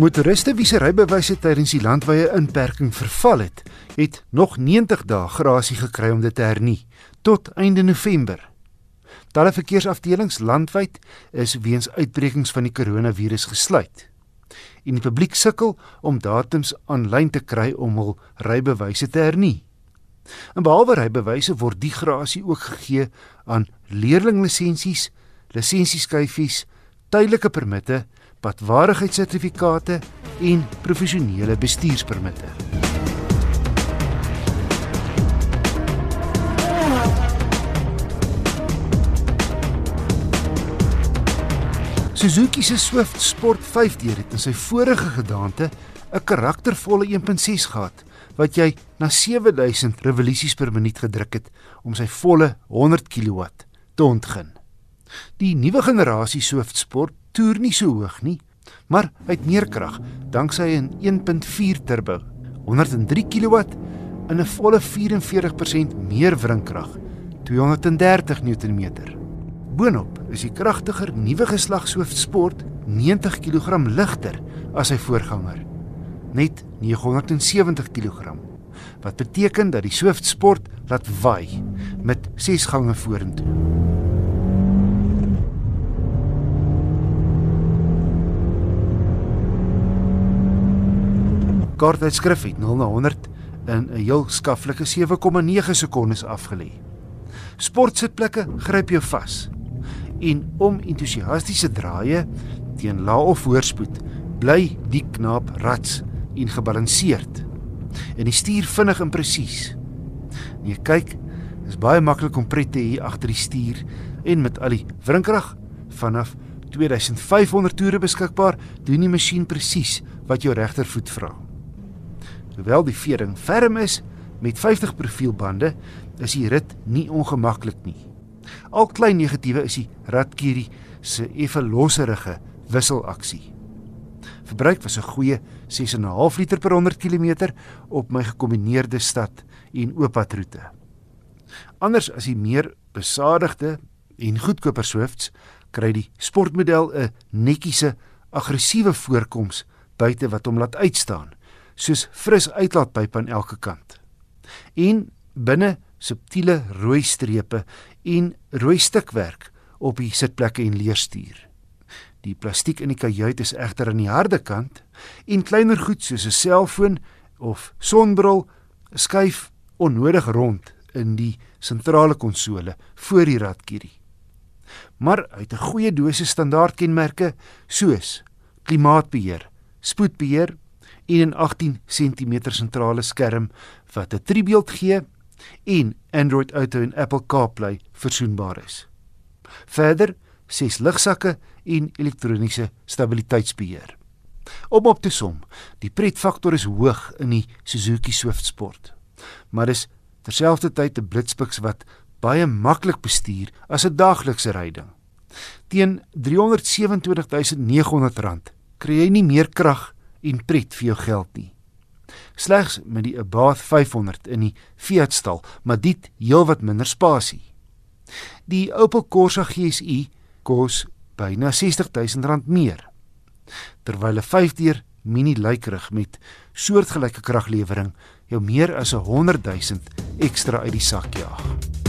Motoriste wie se rybewyse tydens die landwyse inperking verval het, het nog 90 dae grasie gekry om dit te hernie tot einde November. Talle verkeersafdelings landwyd is weens uitbrekings van die koronavirus gesluit. En die publiek sukkel om datums aanlyn te kry om hul rybewyse te hernie. En behalwe rybewyse word die grasie ook gegee aan leerlinglisensies, lisensieskyfies, tydelike permitte padwaardigheidssertifikate en professionele bestuurspermitte. Suzuki se Swift Sport 5 deur het in sy vorige gedaante 'n karaktervolle 1.6 gehad wat jy na 7000 revolusies per minuut gedruk het om sy volle 100 kW te ontgin. Die nuwe generasie Swift Sport toer nie so hoog nie, maar hy het meer krag danksy 'n 1.4 turbo, 103 kW en 'n volle 44% meer wringkrag, 230 Nm. Boonop is die kragtiger nuwe geslag Swift Sport 90 kg ligter as sy voorganger, net 970 kg. Wat beteken dat die Swift Sport laat waai met 6 gange vorentoe. Kaartuitskrif het 0 na 100 in 'n heel skaflike 7,9 sekondes afgelê. Sportsitplekke gryp jou vas. En om entoesiastiese draaie teen lae of voorspoed bly die knaap rats en gebalanseerd. En die stuur vinnig en presies. Nee, kyk, is baie maklik om pret te hê agter die stuur en met al die wrinkrag vanaf 2500 toere beskikbaar, doen die masjien presies wat jou regtervoet vra. Hoewel die vering ferm is met 50 profielbande, is die rit nie ongemaklik nie. Al klein negatiewe is die Ratkiri se effe losserige wisselaksie. Verbruik was 'n goeie 6.5 liter per 100 km op my gekombineerde stad en ooppadroete. Anders as die meer besadigde en goedkoper Swifts, kry die sportmodel 'n netjiese aggressiewe voorkoms buite wat hom laat uitstaan soos fris uitlaatpype aan elke kant. En binne subtiele rooi strepe en rooi stukwerk op die sitplekke en leerstuur. Die plastiek in die kajuit is egter aan die harde kant en kleiner goed soos 'n selfoon of sonbril skuif onnodig rond in die sentrale konsole voor die radkierie. Maar uit 'n goeie dosis standaardkenmerke soos klimaatbeheer, spoedbeheer en 'n 18 cm sentrale skerm wat 'n tribeeld gee en Android Auto en Apple CarPlay versoenbaar is. Verder ses ligsakke en elektroniese stabiliteitsbeheer. Om op te som, die pretfaktor is hoog in die Suzuki Swift Sport. Maar dis terselfdertyd 'n blitspiks wat baie maklik bestuur as 'n daaglikse ryding. Teen R327.900 kry jy nie meer krag en pret vir jou geld nie. Slegs met die Abarth 500 in die Fiat stal, maar dit heelwat minder spasie. Die Opel Corsa GSI kos byna R60000 meer. Terwyl 'n 5-deur mini lykrig met soortgelyke kraglewering jou meer as 100000 ekstra uit die sak jaag.